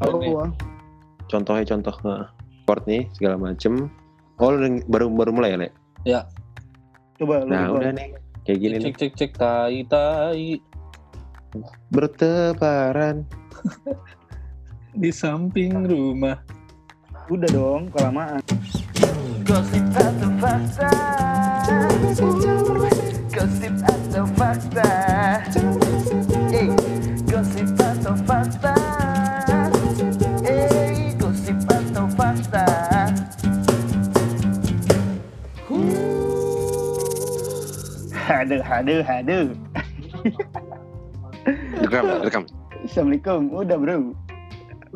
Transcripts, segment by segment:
Ah. contohnya contoh sport nih segala macem oh baru baru mulai ya le Coba lu. nah coba. udah nih kayak gini cek nih cek cek tai tai bertebaran di samping rumah. Udah dong, kelamaan. Gosip atau fakta Gosip atau fakta Eh, Gosip atau fakta Haduh, haduh, haduh. rekam rekam Assalamualaikum. Udah bro.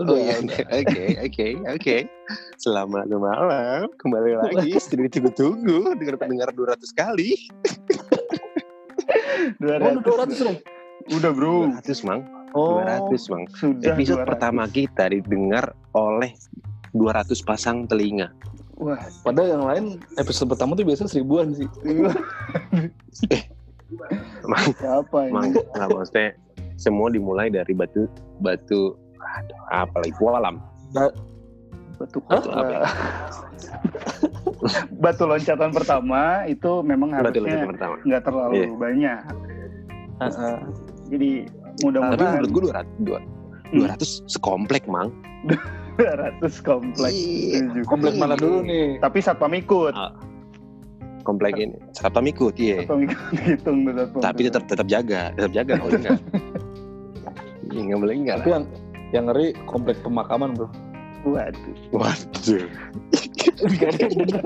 oh iya oke oke oke selamat malam kembali lagi sudah ditunggu-tunggu dengan pendengar 200 kali 200. Oh, 200 dong. Udah bro. 200 mang Oh, 200 mang Sudah episode 200. pertama kita didengar oleh 200 pasang telinga Wah, padahal yang lain episode pertama tuh biasanya seribuan sih. mang siapa mang ini? nggak maksudnya semua dimulai dari batu batu aduh apalagi alam Batu Batu apa ya? Batu loncatan pertama itu memang batu harusnya nggak terlalu Iya. banyak. Heeh. Jadi tapi mudah-mudahan menurut gue 200 dua- 200 sekomplek mang 200 kompleks. Iya. Setuju. Komplek mana dulu nih? Tapi satpam ikut. Ah, komplek ini satpam ikut iya Satpam ikut hitung tuh satpam. tapi tetap tetap jaga tetap jaga kalau enggak Iya, nggak boleh enggak Tapi lah yang yang ngeri komplek pemakaman bro. Waduh. waduh Gak ada yang denger.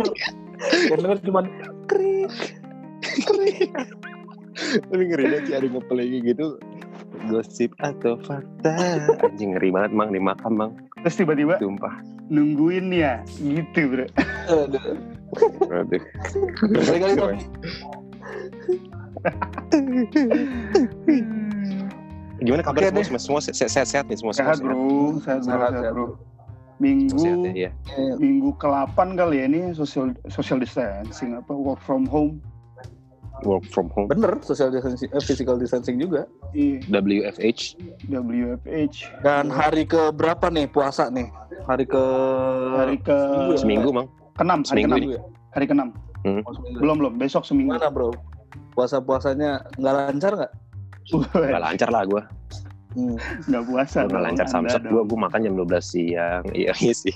Yang denger cuman krik. tapi ngeri banget sih ada ngeplay gitu gosip atau fakta anjing ngeri banget mang di makam mang Terus tiba-tiba tumpah nungguin ya gitu bro. Aduh. Kali-kali tapi gimana kabar Oke semua semua semua se- sehat sehat nih semua Sehat bro, sehat bro, Sehat, sehat sehat. bro. Minggu sehat ya, ya. minggu ke-8 kali ya ini social social distancing apa work from home. Work from home bener social distancing, eh, physical distancing juga. Iya, WFH WFH Dan hari ke berapa nih puasa nih? Hari ke hari ke seminggu mang ke-6, hari Seminggu ke-6. ini. Hari ke-6. Oh, seminggu. Belum belum, besok seminggu. Gimana bro? Puasa-puasanya nggak lancar nggak? nggak lancar lah gue Hmm. Nggak puasa. nggak dong, lancar dong. gue gue makan jam 12 siang iya iya sih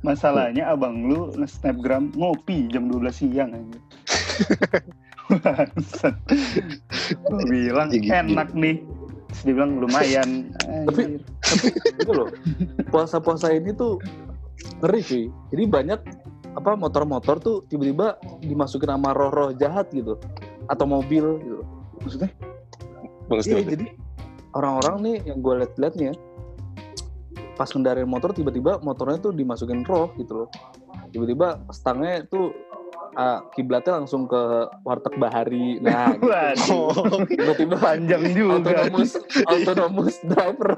Masalahnya abang lu nge-snapgram ngopi jam 12 siang aja. Gua bilang Ya gitu. enak nih. Terus dia bilang lumayan. Tapi- Anjir. itu loh puasa-puasa ini tuh ngeri cuy jadi banyak apa motor-motor tuh tiba-tiba dimasukin sama roh-roh jahat gitu atau mobil gitu Maksudnya? bang iya jadi orang-orang nih yang gue liat-liat nih ya pas ngendarain motor tiba-tiba motornya tuh dimasukin roh gitu loh tiba-tiba stangnya tuh ah, kiblatnya langsung ke warteg bahari nah gitu. Waduh. tiba-tiba Panjang juga. autonomous autonomous driver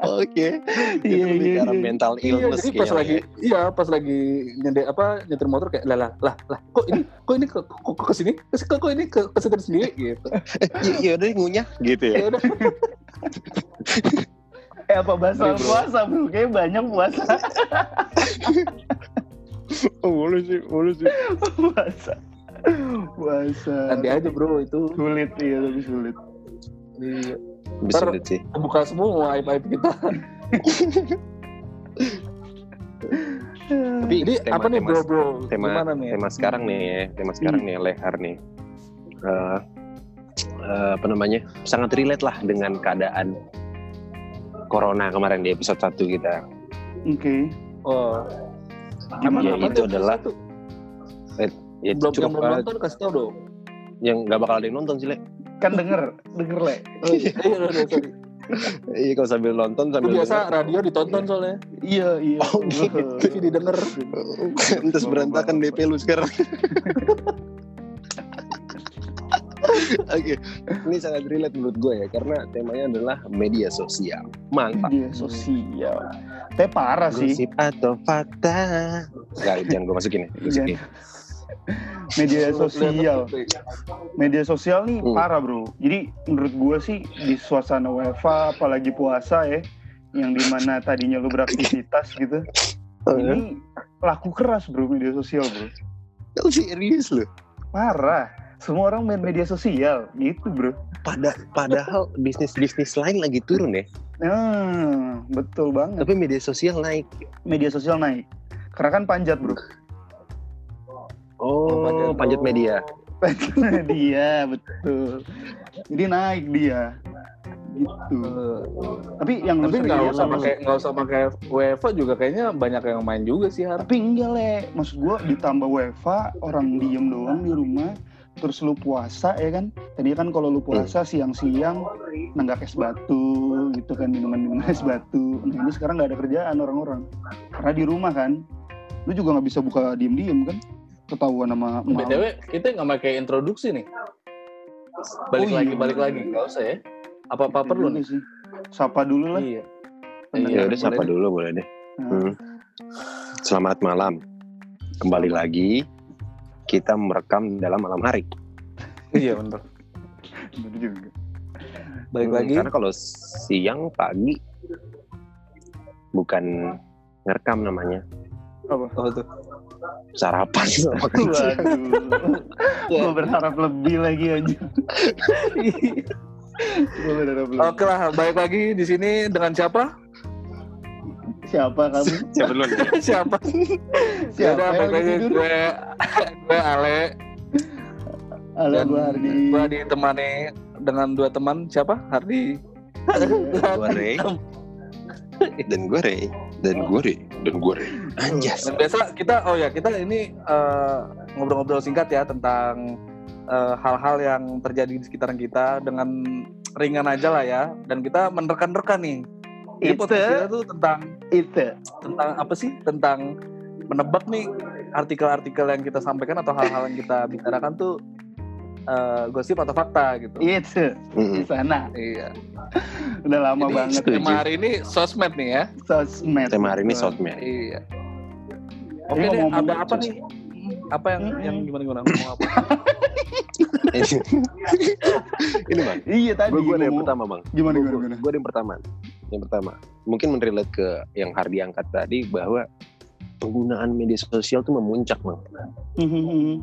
oke Iya, itu lebih iya, arah iya. mental Iya, illness jadi pas lagi ya. iya pas lagi nyender apa nyetir motor kayak lah lah lah lah kok ini kok ini ke kok, kok ke sini kok, kok ini ke ke setir sendiri gitu Iya, iya udah ngunyah gitu ya ya udah Eh apa bahasa puasa bro? Kayaknya banyak puasa. Oh, boleh sih boleh sih. Puasa. Puasa. nanti aja bro itu. Sulit iya tapi sulit. Iya. bisa sulit sih. buka semua aib aib kita. Tapi jadi tema- apa nih tema- bro bro tema gimana nih? tema sekarang nih ya tema sekarang nih lehar nih. Eh, eh, apa namanya? Sangat relate lah dengan keadaan corona kemarin di episode 1 kita. Oke. oh Gimana? Ya, apa itu adalah- Satu. ya belum cukup belum eh, nonton kasih tau dong yang nggak bakal ada yang nonton sih le Kan denger, denger le. oh, iya, iya, iya, iya kalau sambil nonton Itu sambil biasa denger, radio ditonton soalnya Iya iya. Oh, gitu. TV didengar Terus berantakan DP lu sekarang. Oke, ini sangat relate menurut gue ya karena temanya adalah media sosial. Mantap. Media sosial. Tapi parah sih. Gosip atau fakta? Gak, jangan gue masukin ya. Masukin. Media sosial. Media sosial nih Hmm. parah bro. Jadi menurut gua sih di suasana WFA apalagi puasa ya, yang di mana tadinya lu beraktivitas gitu ini laku keras bro media sosial bro Lu serius lu? parah semua orang main media sosial gitu bro. Pada, padahal bisnis-bisnis lain lagi turun ya. nah betul banget. Tapi media sosial naik. media sosial naik. Karena kan panjat bro. Oh, panjat- panjat media. dia betul. Jadi naik dia. Gitu. Tapi yang tapi nggak usah pakai nggak usah pakai UEFA juga kayaknya banyak yang main juga sih Har. tapi enggak le. Maksud gua ditambah WFA orang diem doang di rumah terus lu puasa ya kan? Tadi kan kalau lu puasa siang-siang nenggak es batu gitu kan minuman-minuman es batu. Nah ini sekarang nggak ada kerjaan orang-orang. Karena di rumah kan lu juga nggak bisa buka diem-diem kan? Ketahuan sama lu. btw kita nggak pakai introduksi nih. Balik Oh, iya. lagi balik lagi. Nggak usah ya. Apa apa perlu Juga nih? sih. Sapa dulu lah. Iya. Ya udah boleh sapa deh. dulu boleh deh. Nah, Hmm. Selamat malam. Kembali lagi kita merekam dalam malam hari. iya juga balik Hmm, lagi Karena kalau siang pagi bukan ngerekam namanya, apa apa tuh sarapan sama. Waduh, gue berharap lebih lagi aja. Oke lah, balik lagi di sini dengan siapa? Siapa kamu? Siapa duluan? siapa? Siapa yang lagi tidur? gue, gue Ale Halo, dan gue Hardi. gue ditemani dengan dua teman siapa? Hardi. Gue Ray. Dan gue Ray. Dan gue Ray. Dan gue Ray. Anjas. Dan biasa kita, oh ya kita ini eh, ngobrol-ngobrol singkat ya tentang eh, hal-hal yang terjadi di sekitaran kita dengan ringan aja lah ya. Dan kita menerkan-nerkan nih. Ini Itu. podcast kita tuh tentang Itu. tentang apa sih? Tentang menebak nih artikel-artikel yang kita sampaikan atau hal-hal yang kita bicarakan tuh eh, gosip atau fakta gitu. Itu. Di sana. Iya. Udah lama Jadi, banget. setuju. Tema hari ini sosmed nih ya. Sosmed. Tema hari ini sosmed. Iya. Oke deh, ngomong-ngomong ada apa nih? Apa yang Hmm. yang gimana gimana ngomong apa? Ini bang. Iya tadi. Gue ada yang pertama bang. Gimana, Gue gimana, gimana? gue ada yang pertama. Yang pertama, mungkin menrelate ke yang Hardi angkat tadi bahwa penggunaan media sosial tuh memuncak bang. Hmm,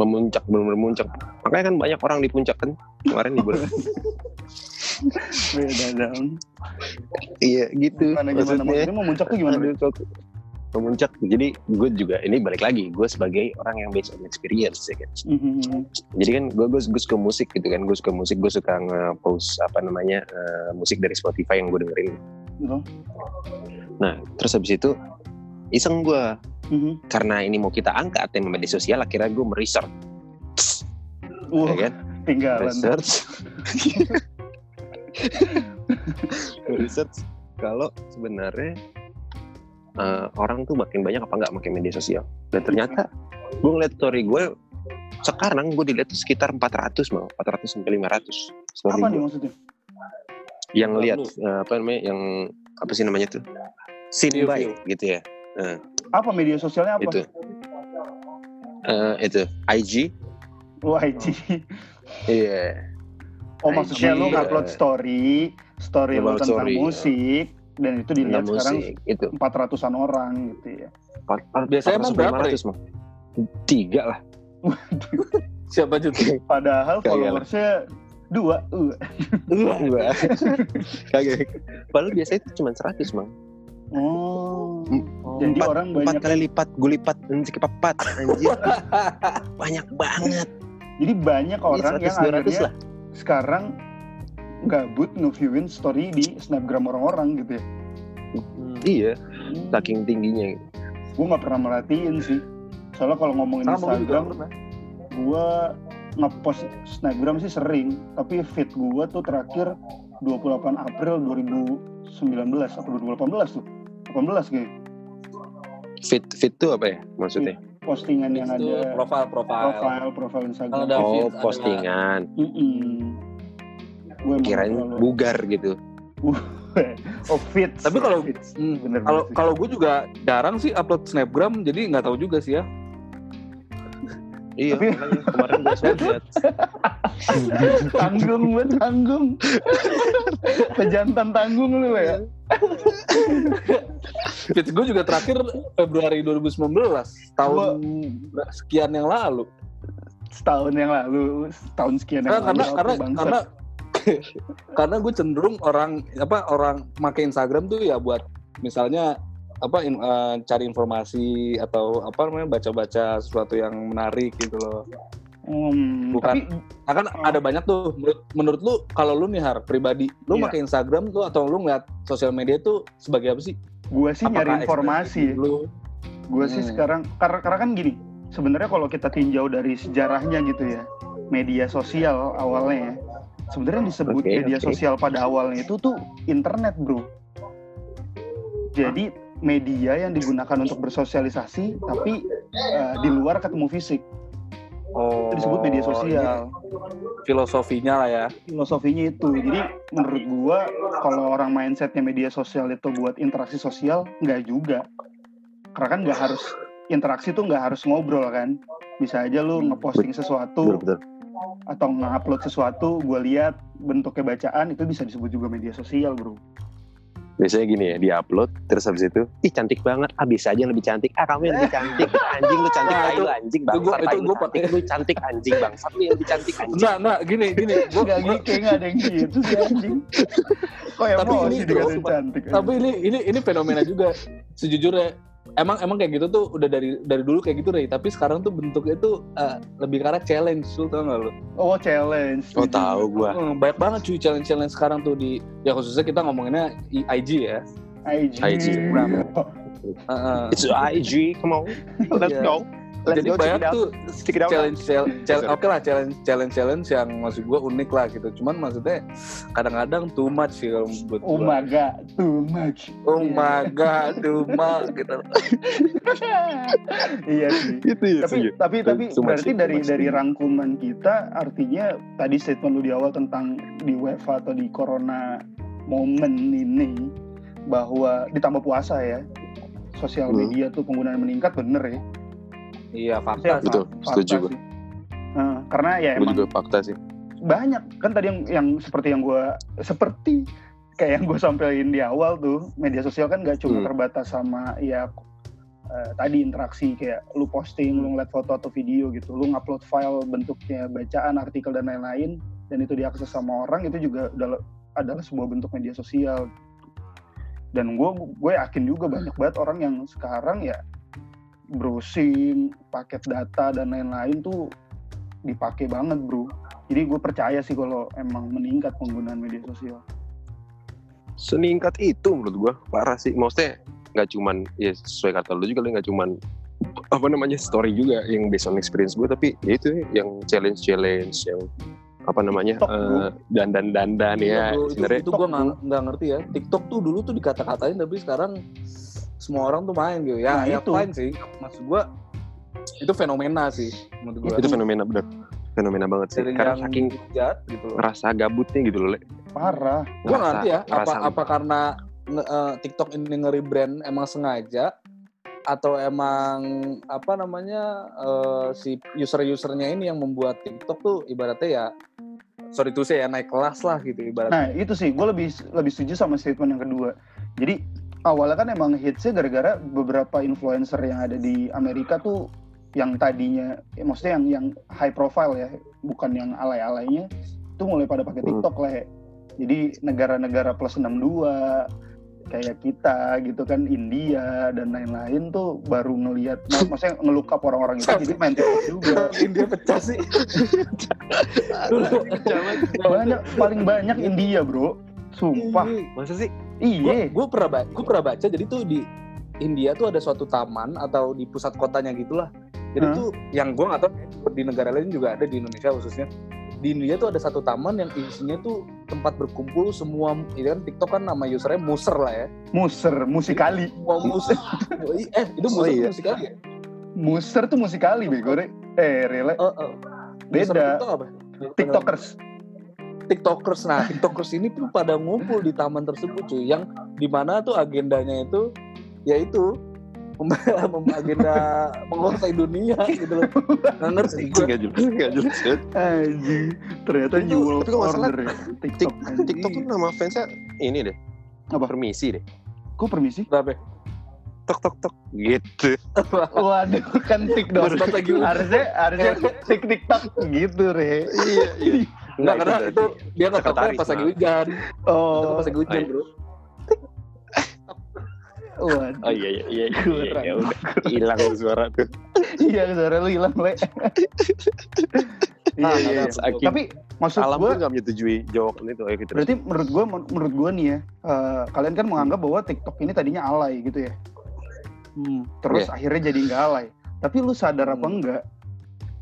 Memuncak, belum memuncak. Makanya kan banyak orang di puncak kan kemarin di bulan. Iya gitu. Gimana, gimana? Maksudnya, mau muncak tuh gimana? Aduh, memuncak. Jadi gue juga ini balik lagi. Gue sebagai orang yang based on experience ya kan. Hmm, Jadi kan gue gue, gue suka musik gitu kan. Gue suka musik. Gue suka nge-post apa namanya eh, musik dari Spotify yang gue dengerin. Gitu. Nah terus habis itu iseng gue Hmm. karena ini mau kita angkat tema media sosial akhirnya gue meresearch Wah, ya kan tinggalan. research research kalau sebenarnya eh, orang tuh makin banyak apa nggak pakai media sosial. Dan ternyata gue ngeliat story gue sekarang gue dilihat tuh sekitar 400 bang. 400 sampai 500 story Apa nih gue maksudnya? yang lihat eh, apa namanya yang apa sih namanya tuh? Seen View, by view. gitu ya. Apa media sosialnya apa? itu. Eh, itu. IG Wah, IG. iya. Oh maksudnya IG, lu ngupload story, story lu tentang story, musik, dan itu dilihat tentang sekarang itu 400-an orang gitu ya. Biasanya emang berapa, 400, Bang? tiga lah Siapa juga? Padahal lah. followersnya dua. Uh. Enggak. Kagak. Padahal biasanya itu cuma 100, Bang. Oh. Oh. Jadi Empat- orang Empat banyak. kali lipat, gue lipat, anjir kepapat, anjir. Banyak banget. Jadi banyak orang Iya, yang 100, 200 akhirnya lah. sekarang gabut nge-viewin story di snapgram orang-orang gitu ya. Iya, Hmm. saking tingginya. Gue nggak pernah merhatiin sih. Soalnya kalau ngomongin Sama Instagram, gue ngepost snapgram sih sering. Tapi feed gue tuh terakhir 28 April 2019 atau 2018 tuh. 18 kayak Fit fit tuh apa ya maksudnya? postingan yang ada profile profile. profile profile Instagram. Ada Oh, feed, ada- postingan. Mm-mm. Gue Kirain bugar gitu. oh. Tapi kalau-. Hmm, bener Kalau kalau gue juga jarang sih upload snapgram, jadi nggak tahu juga sih ya. Iya, Tapi- kemarin gue sempat lihat. tanggung buat tanggung. Pejantan tanggung lu ya. Feeds gue juga terakhir Februari 2019, tahun sekian yang lalu. Setahun yang lalu, setahun sekian yang Karena lalu. karena bangsat. karena karena gue cenderung orang apa orang make Instagram tuh ya buat misalnya apa in- eh, cari informasi atau apa namanya baca-baca sesuatu yang menarik gitu loh. Hmm, Bukan. tapi Nah, kan ada banyak tuh menurut menurut lu kalau lu nih har pribadi lu Iya. pakai Instagram tuh atau lu ngeliat sosial media tuh sebagai apa sih? gue sih nyari Apakah informasi. ekspresi Lu Gue sih Hmm. sekarang karena, karena kan gini, sebenarnya kalau kita tinjau dari sejarahnya gitu ya, media sosial awalnya ya, sebenarnya disebut Oke, media oke. sosial pada awalnya itu tuh internet bro. Jadi media yang digunakan untuk bersosialisasi, tapi eh, di luar ketemu fisik, oh, itu disebut media sosial. ini Filosofinya lah ya. Filosofinya itu, jadi menurut gua kalau orang mindsetnya media sosial itu buat interaksi sosial, nggak juga. Karena kan nggak harus interaksi tuh nggak harus ngobrol kan bisa aja lu ngeposting Betul sesuatu betul. Atau nge-upload sesuatu gue lihat bentuknya bacaan itu bisa disebut juga media sosial bro. Biasanya gini ya, di-upload terus habis itu, ih cantik banget, ah bisa aja yang lebih cantik. Ah kamu yang lebih cantik, anjing lu cantik, Nah, tai itu- lu anjing, bangsat, itu tai lu gua cantik, lu cantik anjing, bangsat lu yang lebih cantik anjing. Enggak, enggak, gini, gini. Gua, Gak gua- gitu kayak nggak ada yang gitu sih anjing. Kok ya Tapi mau ini sih bro, cantik tapi ini ini ini fenomena juga. Sejujurnya emang emang kayak gitu tuh udah dari dari dulu kayak gitu deh tapi sekarang tuh bentuknya tuh eh, lebih arah challenge lu tau gak lu oh challenge Oh tahu gua. Hmm, banyak banget cuy challenge challenge sekarang tuh di ya khususnya kita ngomonginnya I- IG ya IG, IG. Heeh. It's IG, come on, let's Iya. go. Let's jadi banyak tuh out. challenge challenge, challenge oke lah challenge challenge challenge yang maksud gua unik lah gitu cuman maksudnya kadang-kadang too much sih kalau menurut oh my god too much oh Iya. my god too much gitu iya sih Itu ya tapi sih. tapi tapi Too much berarti too dari much. dari rangkuman kita artinya tadi statement lu di awal tentang di WFA atau di corona momen ini bahwa ditambah puasa ya sosial Hmm. media tuh penggunaan meningkat bener ya iya Saya fakta. Betul, fakta setuju gua. sih. Nah, karena ya Gue emang juga fakta sih. banyak kan tadi yang yang seperti yang gue seperti kayak yang gue sampaikan di awal tuh media sosial kan gak cuma Hmm. terbatas sama ya eh, tadi interaksi kayak lu posting lu ngeliat foto atau video gitu lu ngupload file bentuknya bacaan artikel dan lain-lain dan itu diakses sama orang itu juga adalah adalah sebuah bentuk media sosial dan gue gue yakin juga banyak banget orang yang sekarang ya browsing paket data dan lain-lain tuh dipakai banget bro jadi gue percaya sih kalau emang meningkat penggunaan media sosial Seningkat itu menurut gua parah sih. Maksudnya nggak cuman ya sesuai kata lu juga lah, nggak cuman apa namanya story juga yang based on experience gue tapi ya itu ya, yang challenge challenge yang apa namanya TikTok, bro. eh, dandan dandan Iya, ya bro, itu, sebenarnya itu gue nggak ngerti ya. TikTok tuh dulu tuh dikata-katain tapi sekarang semua orang tuh main gitu. Ya, Nah, ya itu. fine sih. Maksud gue itu fenomena sih menurut gue. itu fenomena bener fenomena banget sih Dari karena saking jahat gitu loh. rasa gabutnya gitu loh Le. parah Gue ngerti ya. Apa apa karena eh, TikTok ini nge-rebrand emang sengaja atau emang apa namanya eh, si user-usernya ini yang membuat TikTok tuh ibaratnya ya sorry tuh saya ya naik kelas lah gitu ibaratnya. nah itu sih gue lebih lebih setuju sama statement yang kedua jadi awalnya kan emang hitsnya gara-gara beberapa influencer yang ada di Amerika tuh yang tadinya ya maksudnya yang yang high profile ya bukan yang alay-alaynya itu mulai pada pakai Hmm. TikTok lah ya. jadi negara-negara plus 62 kayak kita gitu kan India dan lain-lain tuh baru ngelihat mak- maksudnya ngelukap orang-orang itu jadi main TikTok juga India pecah sih. Banyak paling banyak India bro sumpah masa sih iya. Gue pernah ba- gua pernah baca jadi tuh di India tuh ada suatu taman atau di pusat kotanya gitulah. Jadi Hah? tuh yang gue nggak tahu di negara lain juga ada di Indonesia khususnya. Di India tuh ada satu taman yang isinya tuh tempat berkumpul semua ini kan TikTok kan nama usernya muser lah ya. Muser musikali. Semua muser. Eh itu Oh, muser iya. musik kali ya? Muser tuh musikali bego. Re. eh rela. Oh, oh. Muser Beda. TikTok apa? Tiktokers tiktokers nah tiktokers ini tuh pada ngumpul di taman tersebut cuy yang di mana tuh agendanya itu yaitu agenda menguasai dunia gitu loh. Nggak ngerti gue. Nggak jelas, nggak jelas. Anjing. Ternyata Itu- New World tapi kalau nggak salah, Order ya. Tik- TikTok. TikTok tuh nama fansnya ini deh. Apa? Permisi deh. Kok permisi? Berapa? Tok tok tok gitu. Waduh, kan tik dong. Harusnya harusnya tik tiktok gitu, Re. Iya, iya. Enggak, karena itu dia nggak tahu Sekretaris, pas lagi hujan. Itu Oh, pas lagi hujan, iya. bro. waduh. Oh iya iya iya iya, Kurang. ya udah hilang suara tuh. Iya, suara lu hilang, Le. Iya, iya, iya. Aki- Tapi maksud Alam gue tuh nggak menyetujui jawaban itu ya gitu. berarti menurut gue menurut gue nih ya eh, kalian kan menganggap bahwa TikTok ini tadinya alay gitu ya Hmm. terus akhirnya jadi nggak alay tapi lu sadar apa Hmm. enggak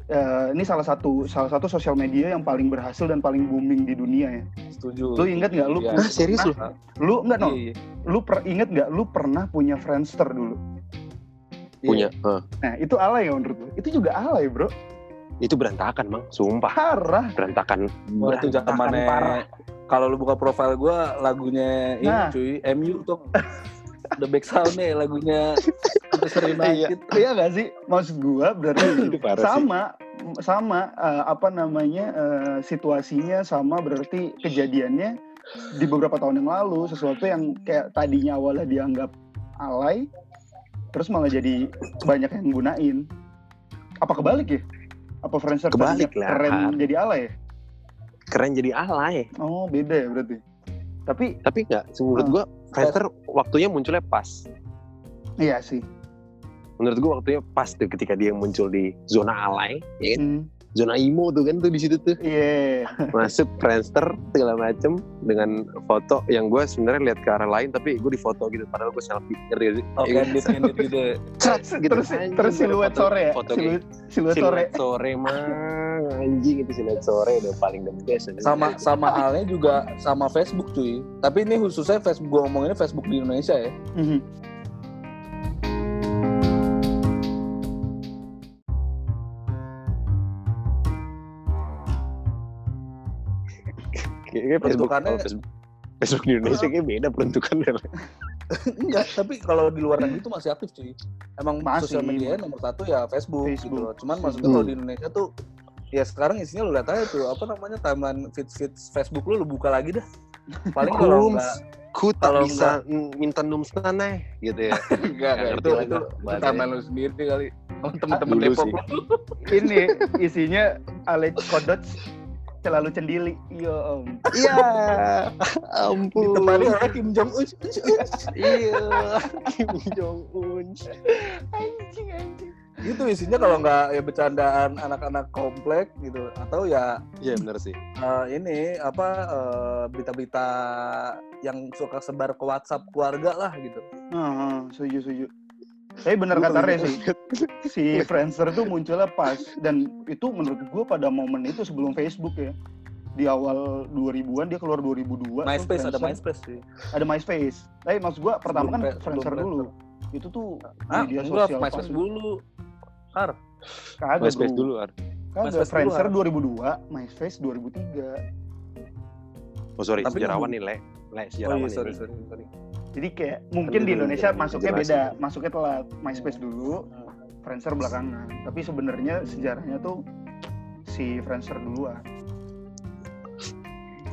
eh, ini salah satu salah satu sosial media yang paling berhasil dan paling booming di dunia ya Setuju. lu inget nggak lu Iya. Hah, serius lu? lu nggak no Iya, iya. lu per, inget nggak lu pernah punya Friendster dulu Punya. Iya. Nah itu alay ya menurut lu itu juga alay bro Itu berantakan, Bang. Sumpah. parah Berantakan. Wah, itu Berantakan zamannya parah. kalau lu buka profil gua lagunya ini Nah. cuy, MU tuh. The back sound-nya lagunya Manchester United. iya nggak sih maksud gua berarti parah sih. sama sama eh, apa namanya eh, situasinya sama berarti kejadiannya di beberapa tahun yang lalu sesuatu yang kayak tadinya awalnya dianggap alay terus malah jadi banyak yang gunain apa kebalik ya apa Friendster Kebalik lah. keren jadi alay ya Keren jadi alay. oh beda ya berarti tapi Tapi nggak, menurut Ah. gua Friendster waktunya munculnya pas. iya sih Menurut gua waktunya pas tuh ketika dia muncul di zona alay, ya kan? Hmm, Zona imo tuh kan tuh di situ tuh. iya Masuk Friendster segala macem dengan foto yang gua sebenarnya lihat ke arah lain tapi gue di foto gitu padahal gue selfie ngerti gak sih? Oh, Iya kan? gitu. Crat, gitu. terus Anjing, terus siluet foto- sore ya foto kayak siluet siluet sore siluet sore mah anjing itu siluet sore udah paling the best. Sama sama halnya juga sama Facebook cuy. Tapi ini khususnya Facebook gua ngomonginnya Facebook di Indonesia ya. Mhm. Kayaknya Facebook, Peruntukannya- oh, Facebook, Facebook di Indonesia kayak beda peruntukannya. Enggak, tapi kalau di luar negeri itu masih aktif cuy. Emang Masih. sosial media nomor satu ya Facebook, gitu Facebook. loh. Cuman maksudnya kalau di Indonesia tuh ya sekarang isinya lu lihat aja tuh apa namanya timeline feed feed Facebook lu lu buka lagi dah. Paling kalau enggak Ku tak Kalau bisa minta numstan eh gitu ya. enggak, enggak, ngerti itu itu, timeline lu sendiri kali. Sama temen-temen Dulu Depok ini isinya Alex Kodot selalu cendili iya om Iya. Ampun. Ditemani oleh Kim Jong Un. Iya. Kim Jong Un. anjing anjing itu isinya kalau nggak ya bercandaan anak-anak komplek gitu atau ya Iya benar sih. eh, ini apa eh, berita-berita yang suka sebar ke WhatsApp keluarga lah gitu. Ah, setuju setuju tapi bener kata Re sih si Friendster tuh munculnya pas dan itu menurut gue pada momen itu sebelum Facebook ya di awal 2000-an dia keluar 2002 tuh MySpace ada. MySpace sih. ada MySpace tapi maksud gue pertama kan Friendster dulu itu tuh Ah, media enggak, sosial MySpace pas- dulu. Har, kagak MySpace dulu Ar. kagak MySpace dulu, Friendster Ar. 2002 MySpace 2003 Oh sorry, Tapi sejarawan nih, Le. Le, oh sejarawan iya ini. sorry sorry sorry. Jadi kayak mungkin di Indonesia masuknya beda masuknya telat MySpace dulu Friendster belakangan tapi sebenarnya sejarahnya tuh si Friendster duluan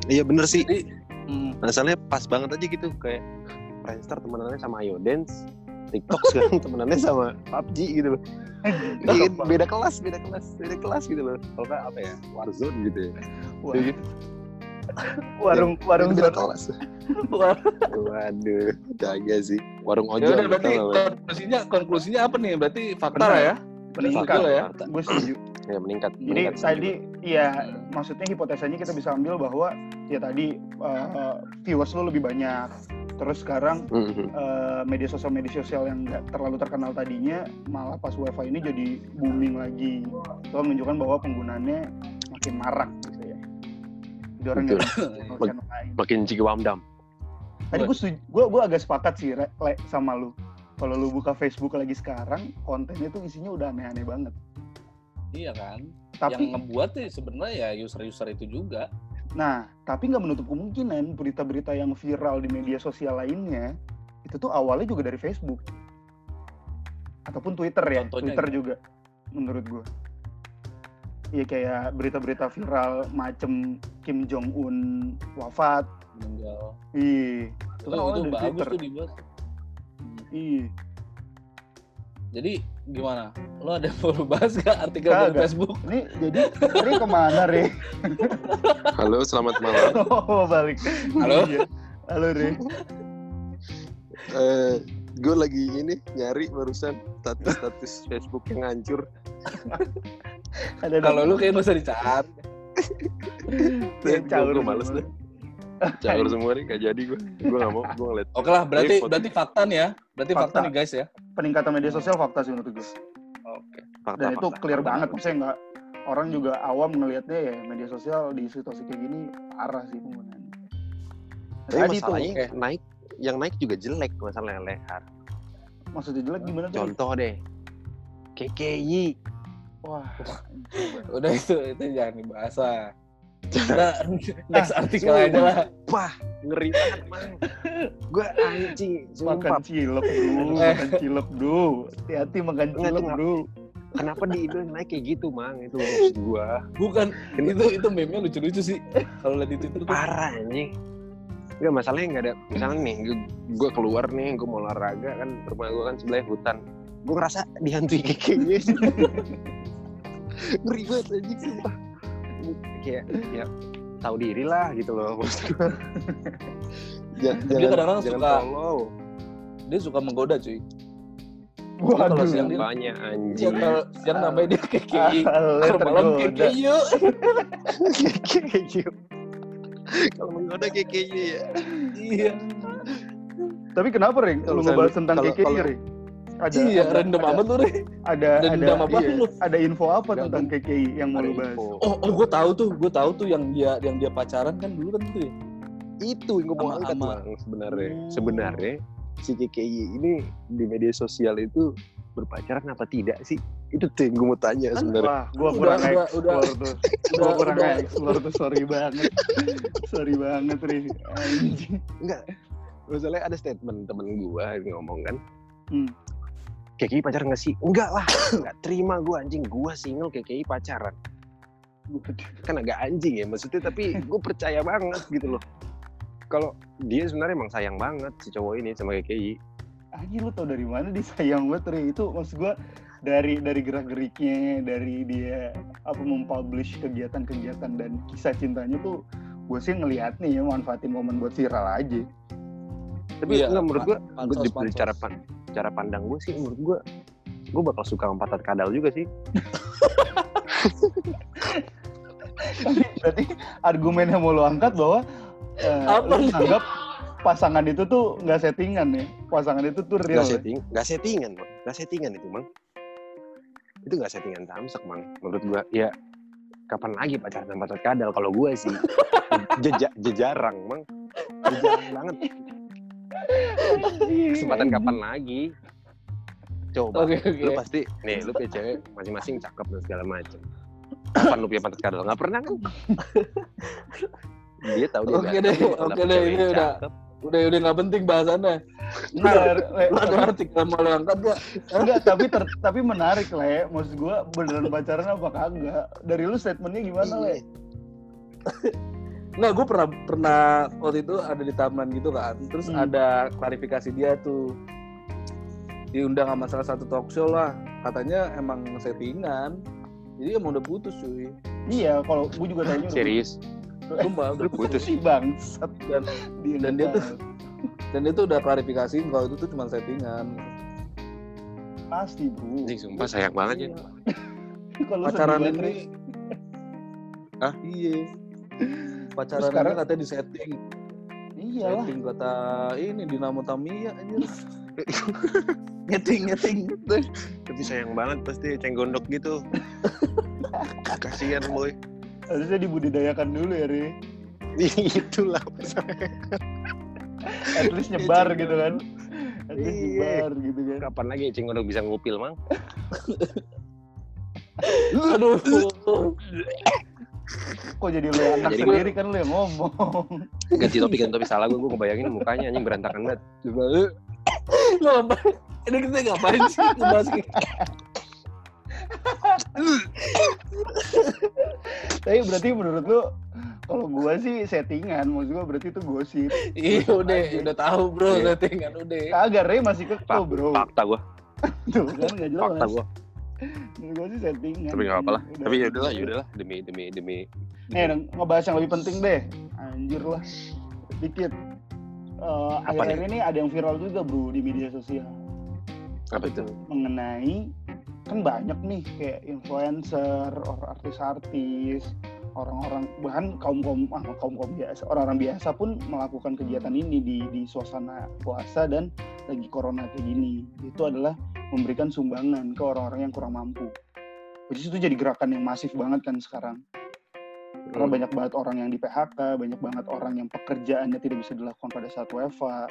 Iya bener sih. Jadi hmm, Masalahnya pas banget aja gitu kayak Friendster temenannya sama Ayo Dance, TikTok sekarang temenannya sama PUBG gitu loh. Iya, kan? beda kelas, beda kelas, beda kelas gitu loh. Kalau apa ya, Warzone gitu ya. Wah, Iya gitu. Warung warung beda zona kelas. Waduh, kagak sih. Warung ya ojol. udah berarti konklusinya konklusinya apa nih? Berarti fakta lah ya. meningkat ya. gue setuju Ya meningkat. jadi meningkat tadi ya maksudnya hipotesanya kita bisa ambil bahwa ya tadi uh, viewers lu lebih banyak terus sekarang Mhm. uh, media sosial media sosial yang nggak terlalu terkenal tadinya malah pas WiFi ini jadi booming lagi itu menunjukkan bahwa penggunaannya makin marak orang Betul. yang Mak- lain Makin cikiwamdam. tadi gue gue gue agak sepakat sih Re, Le, sama lu kalau lu buka Facebook lagi sekarang kontennya tuh isinya udah aneh-aneh banget Iya kan. tapi Yang ngebuat sih sebenarnya ya user-user itu juga. Nah, tapi nggak menutup kemungkinan berita-berita yang viral di media sosial lainnya itu tuh awalnya juga dari Facebook. ataupun Twitter ya Contohnya Twitter juga menurut gue Iya kayak berita-berita viral macem Kim Jong Un wafat meninggal iya itu kan itu awalnya dari bagus Twitter tuh dibahas Hmm. iya jadi gimana lo ada mau bahas gak artikel dari Kagak. Facebook ini jadi ini ke mana Re? Halo, selamat malam. oh balik Halo? Iya. halo Re Eh, gue lagi ini nyari barusan status-status Facebook yang hancur. Ada kalau lu kayak gak usah gue caur gue males deh. Caur semua nih, gak jadi gue. Gue gak mau, gue ngeliat. oke lah berarti berarti fakta nih ya berarti fakta, Fakta. nih guys ya peningkatan media sosial fakta sih menurut gue oke Fakta, dan itu fakta. clear banget maksudnya nggak orang juga awam ngelihatnya ya media sosial di situasi kayak gini parah sih penggunaannya Tapi tadi tuh naik, yang naik juga jelek masalahnya leher. maksudnya jelek gimana tuh Contoh deh, KKI. Wah udah itu itu jangan dibahas lah Nah, next Ah, artikel aja lah Wah, ngeri banget. Gue anjing, makan cilok bro Eh. makan cilok bro hati-hati makan cilok bro Kenapa di Indo naik kayak gitu, Mang? Itu maksud gue. bukan itu itu meme-nya lucu-lucu sih kalau lihat di Twitter tuh Parah, anjing. Enggak, masalahnya nggak ada. Misalnya nih, gue keluar nih, gue mau olahraga kan, rumah gue kan sebelah hutan. Gue ngerasa dihantui KKI. ngeri banget, anjing, sumpah. Kayak, ya, tahu diri lah gitu loh maksud gue. jangan, Dia kadang-kadang suka- follow. dia suka menggoda cuy kalau waduh siang dia- banyak anjing kalau siang namanya dia KKI Ah, kalau malam. KKI yuk KKI kalau menggoda KKI ya iya tapi kenapa Ring Kalau lu ngebahas tentang kalau- KKI kalau- Ring ada iya ada- random ada, amat lu Re. ada Ada apa iya, lu? ada info apa tentang KKI yang mau lu bahas info. oh oh gue tahu tuh gue tahu tuh yang dia yang dia pacaran kan dulu kan tuh ya itu yang gue mau angkat bang sebenarnya Oh. sebenarnya si KKI ini di media sosial itu berpacaran apa tidak sih itu tuh yang gue mau tanya Kan sebenarnya Wah, Udah- kurang udah- explore tuh. Gua udah kurang udah explore tuh, sorry banget. sorry banget, Ri. Enggak masalahnya ada statement temen gue yang ngomong kan Hmm. KKI pacaran gak sih? Enggak lah, enggak terima gue anjing, gue single KKI pacaran. Kan agak anjing ya maksudnya, tapi gue percaya banget gitu loh. Kalau dia sebenarnya emang sayang banget si cowok ini sama KKI. Anjing lu tau dari mana disayang banget, Ri. Itu maksud gua dari dari gerak-geriknya, dari dia apa mempublish kegiatan-kegiatan dan kisah cintanya tuh gue sih ngeliat nih ya manfaatin momen buat viral aja. Tapi Iya, enggak menurut gue, gue pansos. cara pan, cara pandang gue sih menurut gue, gue bakal suka sama patat kadal juga sih. Berarti argumen yang mau lu angkat bahwa eh, Apa nih? menganggap pasangan itu tuh nggak settingan ya. Pasangan itu tuh real. Gak ya? setting, gak settingan, bang. Gak settingan itu, bang. Itu gak settingan samsak, bang. Menurut gua, ya kapan lagi pacaran sama pacar kadal? Kalau gue sih, jeja, jejarang, bang. Jejarang banget. Kesempatan kapan lagi? Coba, oke oke lu pasti, nih, lu punya cewek masing-masing cakep dan segala macem. Kapan lu punya pacar kadal? Gak pernah kan? Dia tahu dia Oke deh, oke deh, ini udah- udah udah nggak penting bahasannya Nggak, Le. lu ada artikel mau lo angkat gak Enggak, tapi ter, tapi menarik le. Maksud gua beneran pacaran apa kagak? Dari lu statementnya gimana le? Nggak, gue pernah pernah waktu itu ada di taman gitu kan. Terus Hmm. ada klarifikasi dia tuh diundang sama salah satu talk show lah. Katanya emang settingan. Jadi emang udah putus cuy. Iya, kalau gua juga tanya. Serius? Sumpah, udah putus? si bangsat Dan- dia dan dia tuh-. Dan itu udah klarifikasi kalau itu tuh cuma settingan. pasti bro. Anjing, sumpah sayang banget ya. Kalau Pacaran ini. Hah? Iya. Pacaran Terus sekarang- ini katanya di setting. Iyalah. Setting kata ini Dinamo Tamiya anjir. nyeting nyeting. Tapi sayang banget pasti cenggondok gitu. Kasihan boy. Harusnya dibudidayakan dulu ya, Ri. Itulah. At least nyebar Iya, gitu kan. At least Iya. nyebar gitu kan. Kapan lagi cenggondok bisa ngupil, Mang? Aduh. Kok jadi lu yang anak Jadi sendiri kan lu yang ngomong. Ganti topik, ganti topik salah gue, gue ngebayangin mukanya anjing berantakan banget. Coba lu. Lu ngapain? Ini kita ngapain sih ngebahas Tapi berarti menurut lu kalau gua sih settingan, maksud gua berarti itu gosip. Iya udah, udah tahu bro, Iya. settingan udah. Kagak Ray masih kekeh bro. Fakta gue, Tuh kan nggak jelas. fakta gue. Sih settingan. Tapi nggak apa-apa lah. Udah. Tapi ya udahlah, ya udahlah demi demi demi. Nih, dong, ngebahas yang lebih penting deh. Anjir lah. Dikit. Eh, Apa akhir-akhir ini ada yang viral juga bro di media sosial Apa itu? mengenai kan banyak nih kayak influencer, orang artis-artis, orang-orang bahkan kaum kaum ah, kaum kaum biasa, orang-orang biasa pun melakukan kegiatan ini di di suasana puasa dan lagi corona kayak gini. Itu adalah memberikan sumbangan ke orang-orang yang kurang mampu. Jadi itu jadi gerakan yang masif banget kan sekarang. Karena Hmm. banyak banget orang yang di PHK, banyak banget orang yang pekerjaannya tidak bisa dilakukan pada saat WFA.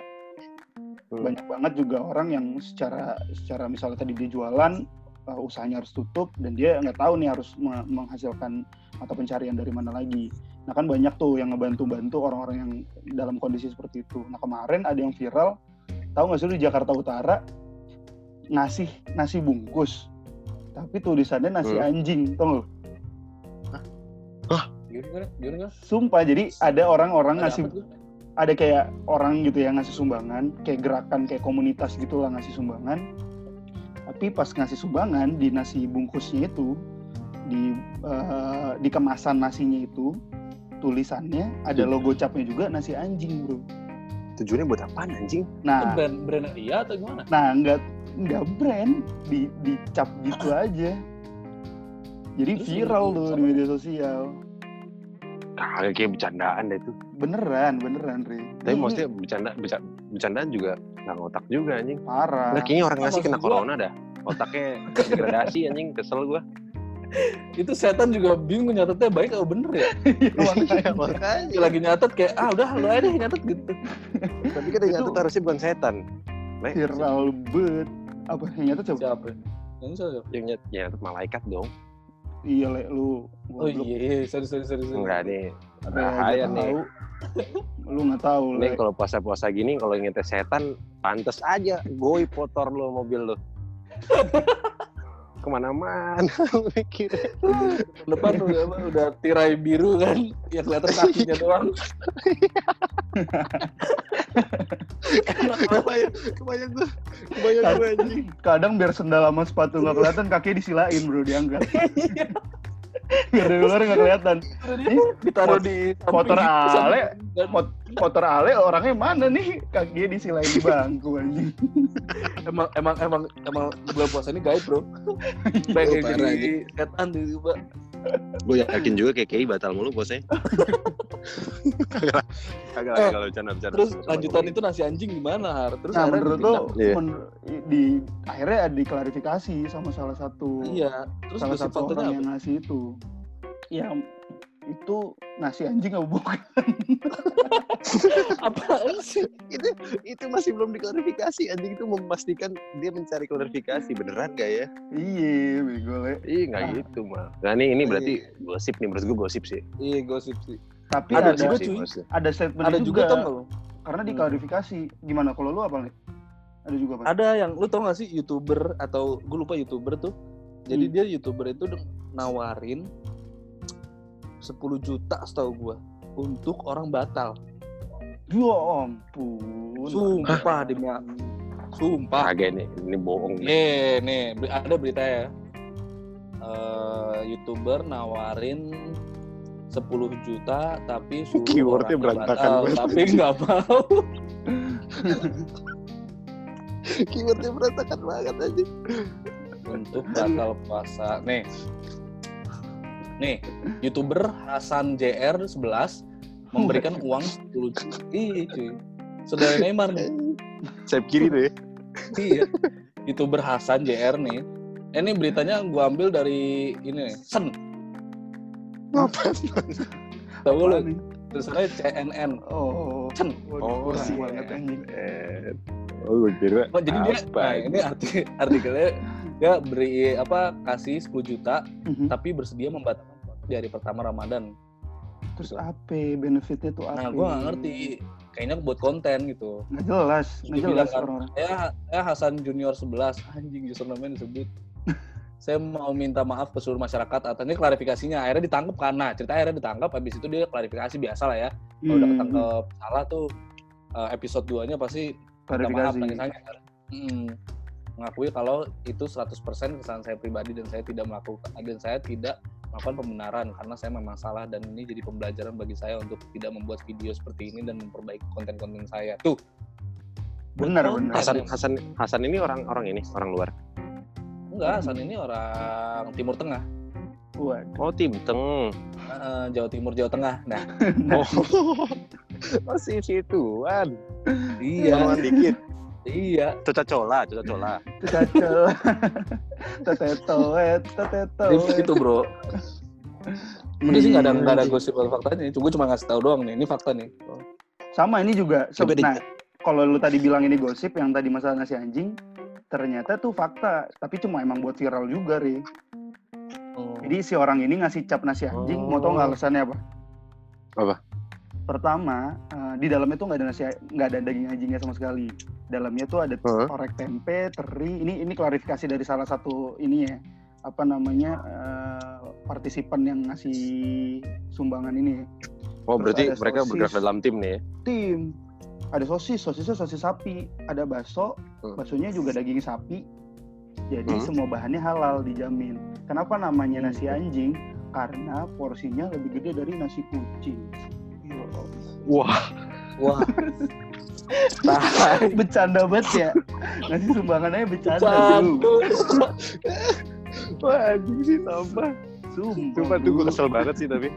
Hmm. Banyak banget juga orang yang secara secara misalnya tadi dia jualan, uh, usahanya harus tutup dan dia nggak tahu nih harus me- menghasilkan mata pencarian dari mana lagi. Nah kan banyak tuh yang ngebantu-bantu orang-orang yang dalam kondisi seperti itu. Nah kemarin ada yang viral, tahu nggak sih di Jakarta Utara ngasih nasi bungkus, tapi tulisannya nasi Hmm. anjing, tau? Gimana? Gimana? Sumpah, jadi ada orang-orang ngasih apa ada kayak orang gitu ya ngasih sumbangan, kayak gerakan kayak komunitas gitu lah ngasih sumbangan. Tapi pas ngasih sumbangan di nasi bungkusnya itu di eh, di kemasan nasinya itu tulisannya ada logo capnya juga nasi anjing, Bro. Tujuannya buat apaan anjing? Nah, brand brand iya atau gimana? nah nggak nggak brand di dicap gitu aja. Jadi Terus viral tuh di media sosial. Kagak kayak bercandaan deh itu. Beneran, beneran, Ri. Tapi Ini maksudnya bercanda, berca- bercandaan juga nggak ngotak juga anjing. parah. Nggak, kayaknya orang Ah, ngasih kena gua- corona dah. Otaknya degradasi anjing, kesel gua. Itu setan juga bingung nyatetnya baik atau bener ya? Iya, makanya. makanya. Lagi nyatet kayak ah udah lu aja deh nyatet gitu. Tapi kan Itu- nyatet harusnya bukan setan. Viral bet apa yang nyata coba Siapa? Yang siapa? Yang nyat- yang nyatet malaikat dong. iya le lu Oh goblok. iya, sorry sorry sorry. sorry. Enggak nih. Ada bahaya nih. tahu. lu nggak tahu le Nih kalau puasa-puasa gini kalau nyetes setan pantes aja goy motor lo mobil lo. Ke mana-mana mikir. Depan udah udah tirai biru kan, yang kelihatan kakinya doang. kebayang, kebayang gue, kebayang gue anjing. kadang biar sendal sama sepatu nggak kelihatan kakinya disilain bro diangkat biar dari luar nggak kelihatan Ditaruh di motor Ale. Mot- motor Ale orangnya mana nih kakinya disilain di bangku anjing emang emang emang emang bulan puasa ini gaib bro. Pengen jadi setan tiba-tiba. Gue yakin juga kayak KI batal mulu bosnya. Kagak kagak Eh, kalau bercanda bercanda. Terus lanjutan itu nasi anjing gimana har? Terus nah akhirnya menurut lo. Iya. men- di akhirnya ada diklarifikasi sama salah satu Iya, terus salah satu orang yang ngasih itu ya itu nasi anjing apa bukan Apaan sih? itu itu masih belum diklarifikasi anjing itu memastikan dia mencari klarifikasi beneran gak ya iya bego le Ih nggak Ah. gitu mah nah ini ini berarti gosip nih menurut gue gosip sih Iya gosip sih. tapi Ada ada juga, sih, cuy. gosip. ada statement Ada juga tau nggak lo? karena Hmm. diklarifikasi gimana kalau lu apa nih ada juga apa Ada yang lu tau gak sih youtuber atau gue lupa youtuber tuh. Jadi Hmm. dia youtuber itu nawarin 10 juta setahu gua untuk orang batal. ya ampun Sumpah demi Sumpah. kagak nih ini bohong nih. Nih, ada berita ya. Eh, youtuber nawarin 10 juta tapi suruh Keywordnya berantakan batal, banget. tapi nggak mau. keywordnya berantakan banget aja untuk batal puasa. Nih. Nih, YouTuber Hasan JR 11 memberikan uang 10 juta. Ih, cuy. Saudara Neymar nih. sayap kiri tuh ya Iya. YouTuber Hasan JR nih. Eh, Ini beritanya gua ambil dari ini nih, Sen. ngapain Tahu lu? Nih? Tulisannya CNN. oh Sen. Kurang sih. banget anjing Eh, oh gue kira Oh, jadi dia nah, ini arti, artikelnya dia beri apa kasih 10 juta Mhm. tapi bersedia membatalkan di hari pertama Ramadan. terus apa benefitnya tuh apa Nah, gua nggak ngerti kayaknya buat konten gitu. Nggak jelas, nggak Dibilang jelas orang-orang. saya saya Hasan Junior 11 anjing username disebut. saya mau minta maaf ke seluruh masyarakat atau ini klarifikasinya akhirnya ditangkap karena cerita akhirnya ditangkap habis itu dia klarifikasi biasa lah ya kalau udah Hmm, ketangkep salah tuh eh, episode 2 nya pasti minta maaf klarifikasi. nangis kan. Hmm, mengakui kalau itu 100% kesalahan saya pribadi dan saya tidak melakukan dan saya tidak melakukan pembenaran karena saya memang salah dan ini jadi pembelajaran bagi saya untuk tidak membuat video seperti ini dan memperbaiki konten-konten saya. Tuh. Benar, benar. Hasan Hasan Hasan ini orang orang ini orang luar. Enggak, Hasan ini orang Timur Tengah. Waduh. Oh tim teng. Eh, Jawa Timur, Jawa Tengah. Nah, Oh masih situan. iya, Orang dikit. Iya. Coca cola, coca cola. Cacel. Tetetoet, tetetoet. Itu gitu, bro. Udah sih nggak ada nggak ada gosip atau faktanya. Gue cuma ngasih tahu doang nih. Ini fakta nih. Sama ini juga. di- Nah, kalau lu tadi bilang ini gosip, yang tadi masalah nasi anjing, ternyata tuh fakta. Tapi cuma emang buat viral juga, Ri. Oh. Jadi si orang ini ngasih cap nasi anjing, mau tau nggak Oh. alasannya apa? Apa? Pertama, eh, di dalamnya tuh nggak ada nasi, nggak ada daging anjingnya sama sekali. Dalamnya tuh ada orek tempe, teri. Ini ini klarifikasi dari salah satu ini ya, apa namanya eh, partisipan yang ngasih sumbangan ini. Oh Terus berarti mereka sosis. bergerak dalam tim nih ya? Tim ada sosis, sosisnya sosis sapi, ada bakso, Hmm. baksonya juga daging sapi. Jadi Hmm. semua bahannya halal dijamin. Kenapa namanya Hmm. nasi anjing? Karena porsinya lebih gede dari nasi kucing. Wah, Wah. Tai. bercanda banget ya. Nasi sumbangannya bercanda. Wah anjing sih tambah. Sumpah. Sumpah tuh gue kesel banget sih tapi.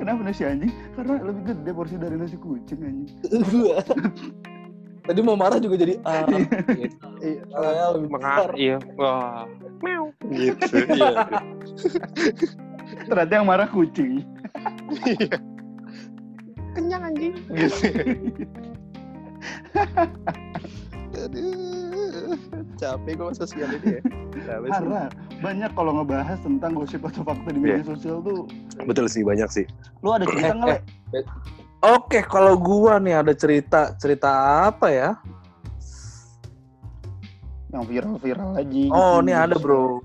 Kenapa nasi anjing? Karena lebih gede porsi dari nasi kucing anjing. Tadi mau marah juga jadi ah. gitu. Iya. Salahnya lebih besar. Mengar, iya. Wah, meow. Gitu. Iya. Ternyata yang marah kucing. Kenyang anjing. Gitu. Aduh, capek gue sosial ini ya. Parah. Banyak kalau ngebahas tentang gosip atau fakta di media Iya. sosial tuh. Betul sih banyak sih. Lu ada cerita nggak? Le? Oke, kalau gua nih ada cerita cerita apa ya? Yang viral-viral aja. Oh, ini ada bro.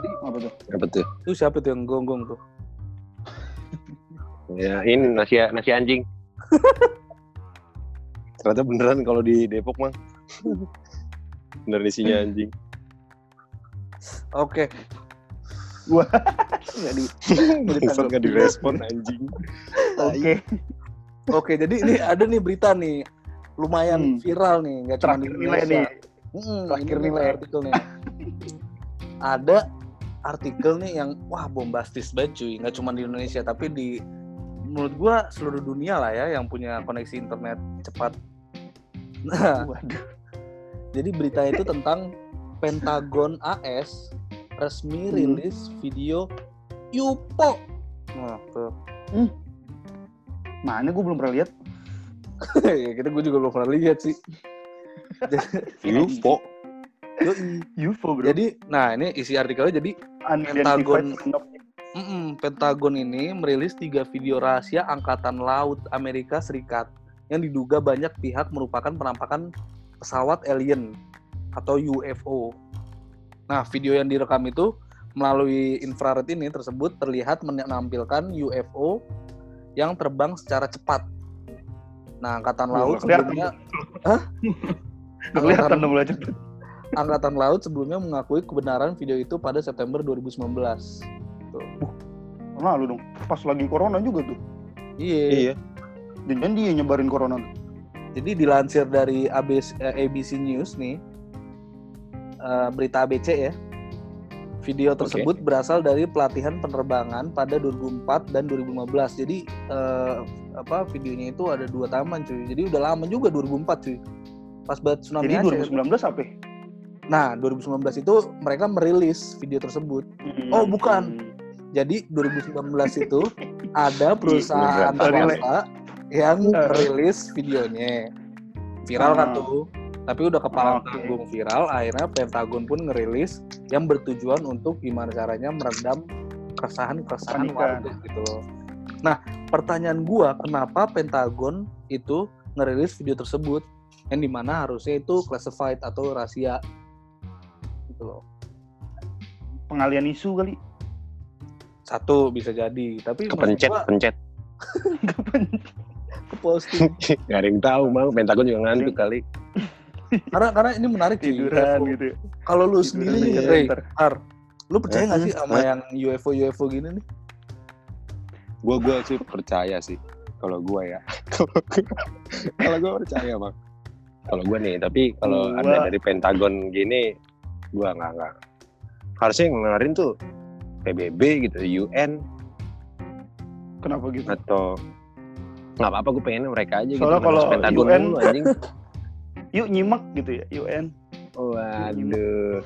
Jadi apa tuh? Apa tuh? Itu siapa tuh yang gonggong tuh? Ya ini nasi nasi anjing. Ternyata beneran kalau di Depok mah. Bener isinya anjing. Oke, Nggak di. Nggak direspon anjing. Oke. oke. Jadi ini ada nih berita nih, lumayan Hmm. viral nih, nggak cuma di nilai Indonesia. nih. Mm, Terakhir nilai. artikel nih. ada artikel nih yang wah bombastis banget cuy, nggak cuma di Indonesia tapi di menurut gua seluruh dunia lah ya yang punya koneksi internet cepat. Nah, Waduh. Jadi berita itu tentang Pentagon AS resmi Hmm. rilis video UFO. Nah, tuh. Mana gue belum pernah lihat. ya kita gue juga belum pernah lihat sih. UFO. UFO bro. Jadi, nah ini isi artikelnya jadi Unidentified Pentagon- mm-mm, Pentagon ini merilis tiga video rahasia Angkatan Laut Amerika Serikat yang diduga banyak pihak merupakan penampakan pesawat alien atau UFO. Nah, video yang direkam itu melalui infrared ini tersebut terlihat menampilkan UFO yang terbang secara cepat. Nah, Angkatan Laut kelihatan. sebelumnya kelihatan dong belajar. Angkatan Laut sebelumnya mengakui kebenaran video itu pada September 2019. Tuh. Lalu dong. Pas lagi corona juga tuh. Iya. Iya. Jangan dia nyebarin corona tuh. Jadi dilansir dari ABC, eh, ABC News nih, eh, berita ABC ya. Video tersebut berasal dari pelatihan penerbangan pada 2004 dan 2015. Jadi eh, apa videonya itu ada dua taman cuy. Jadi udah lama juga 2004 cuy. Pas banget tsunami Jadi Aceh. 2019 apa? ya? Nah 2019 itu mereka merilis video tersebut. Oh, bukan. Jadi 2019 itu ada perusahaan swasta yang Eh. merilis videonya. Viral kan Ah. tuh. Tapi udah kepala Oke. tanggung viral, akhirnya Pentagon pun ngerilis yang bertujuan untuk gimana caranya meredam keresahan-keresahan Panikan. warga gitu loh. pertanyaan gua kenapa Pentagon itu ngerilis video tersebut yang di mana harusnya itu classified atau rahasia gitu loh Pengalian isu kali. Satu bisa jadi tapi Kepencet, gua pencet. ke posting Gak ada yang tahu, Bang. Pentagon juga ngantuk kali. karena karena ini menarik sih Tiduran UFO. gitu. ya. kalau lu Tiduran sendiri nih Ray. Ar, lu percaya nggak Eh, sih sama eh. yang UFO UFO gini nih Gue gue sih percaya sih. Kalau gue ya. kalau gue percaya, Bang. Kalau gue nih, tapi kalau Gua- ada dari Pentagon gini, gue nggak nggak. Harusnya yang ngeluarin tuh PBB gitu, UN Kenapa gitu? atau nggak apa-apa gue pengen mereka aja gitu. Soalnya nggak kalau Pentagon UN dulu, anjing. Yuk nyimak gitu ya UN. Waduh.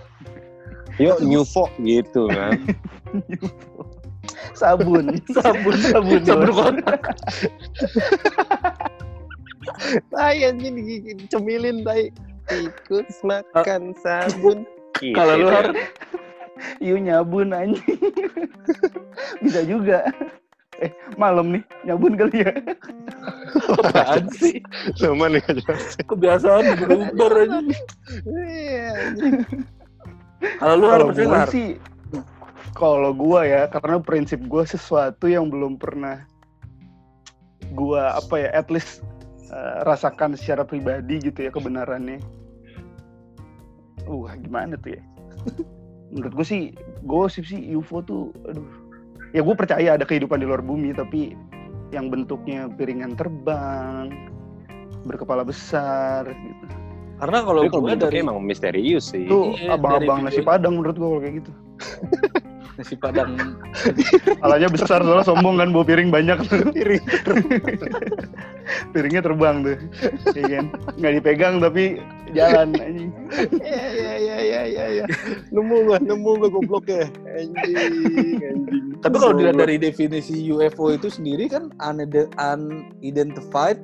Yuk nyufo gitu kan. Sabun, sabun, sabun. Sabun kotak. Tai anjing cemilin tai. Tikus makan sabun. Gitu kalau lu ya. Yuk nyabun anjing. Bisa juga. Eh, malam nih, nyabun kali ya. apaan sih Cuman ya jelas. kebiasaan berubah aja Iya, kalau lu harus Kalau percaya sih, kalau gua ya, karena prinsip gua sesuatu yang belum pernah gua apa ya, at least eh, rasakan secara pribadi gitu ya kebenarannya. Wah, gimana tuh ya? Menurut gue sih, gosip sih UFO tuh, aduh. Ya gue percaya ada kehidupan di luar bumi, tapi yang bentuknya piringan terbang, berkepala besar, gitu. karena kalau kalau gue bentuknya dari emang misterius sih. Itu Iya, abang-abang dari nasi video- padang menurut gue kalau kayak gitu. nasi padang Kepalanya besar soalnya sombong kan bawa piring banyak. Piring. Piringnya terbang tuh. Iya kan? Nggak dipegang tapi jalan anjing. Iya iya iya iya iya iya. Nemu gua, nemu gua goblok ya. Anjing, anjing. Tapi kalau dilihat dari definisi UFO itu sendiri kan unide- unidentified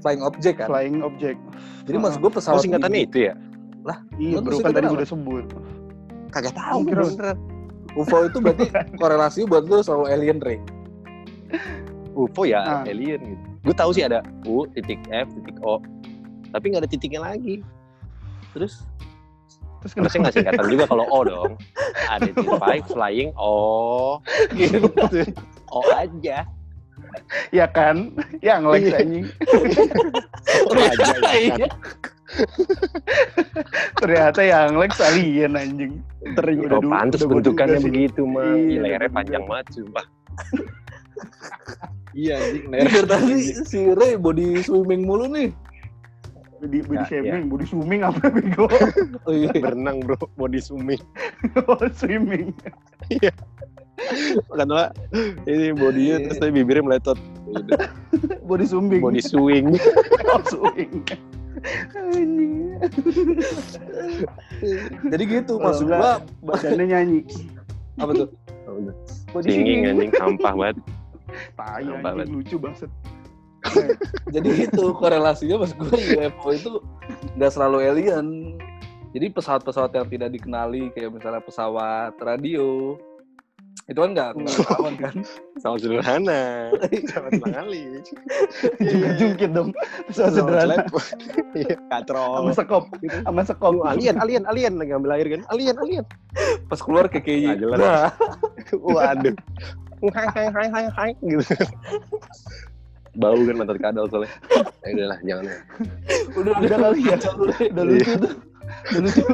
flying object kan. Flying object. Jadi maksud gue Oh, pesawat singkatannya ini- itu ya? Iya, Lu bro kan tadi gue udah sebut. Kagak tahu, beneran. UFO itu berarti korelasi buat lu selalu alien Ray. UFO ya Ah. alien gitu. Gue tahu sih ada U titik F titik O. Tapi nggak ada titiknya lagi. Terus Terus Harusnya nggak singkatan juga kalau O dong. Identify flying O. Gitu. O aja. Ya kan? Yang like Iya. anjing. O aja ya kan. Iya. Ternyata yang like alien anjing. Ternyata Udah pantas bentukannya begitu mah. Iya, lehernya panjang banget sumpah. Iya, anjing dari tadi si Ray body swimming mulu nih. Body, body Ya, shaming, body swimming apa bego? Oh iya. berenang bro, body swimming. oh, swimming. Kan lah, ini bodinya terus tapi bibirnya meletot. Body swimming. Body swing. oh, swing. Anjing. Jadi gitu enggak, gua Badannya nyanyi. apa tuh? Body Singing anjing sampah banget. Tai Banget. anjing lucu banget. Jadi itu korelasinya mas gue UFO itu nggak selalu alien. Jadi pesawat-pesawat yang tidak dikenali kayak misalnya pesawat radio itu kan nggak nggak ketahuan kan. Sama sederhana. Sama sekali. Jungkit dong. Pesawat sederhana. Iya, Sama katrol. sekop. Sama sekop. Alien, alien, alien lagi ngambil air kan? Alien, alien. Pas keluar kayak Nggak kayak jelas. Nah, Waduh. Hai, hai, hai, hai, hai, gitu. Bau kan mata kadal soalnya. Ya udahlah, jangan. udah Udah kali ya. Udah lucu tuh. Udah lucu.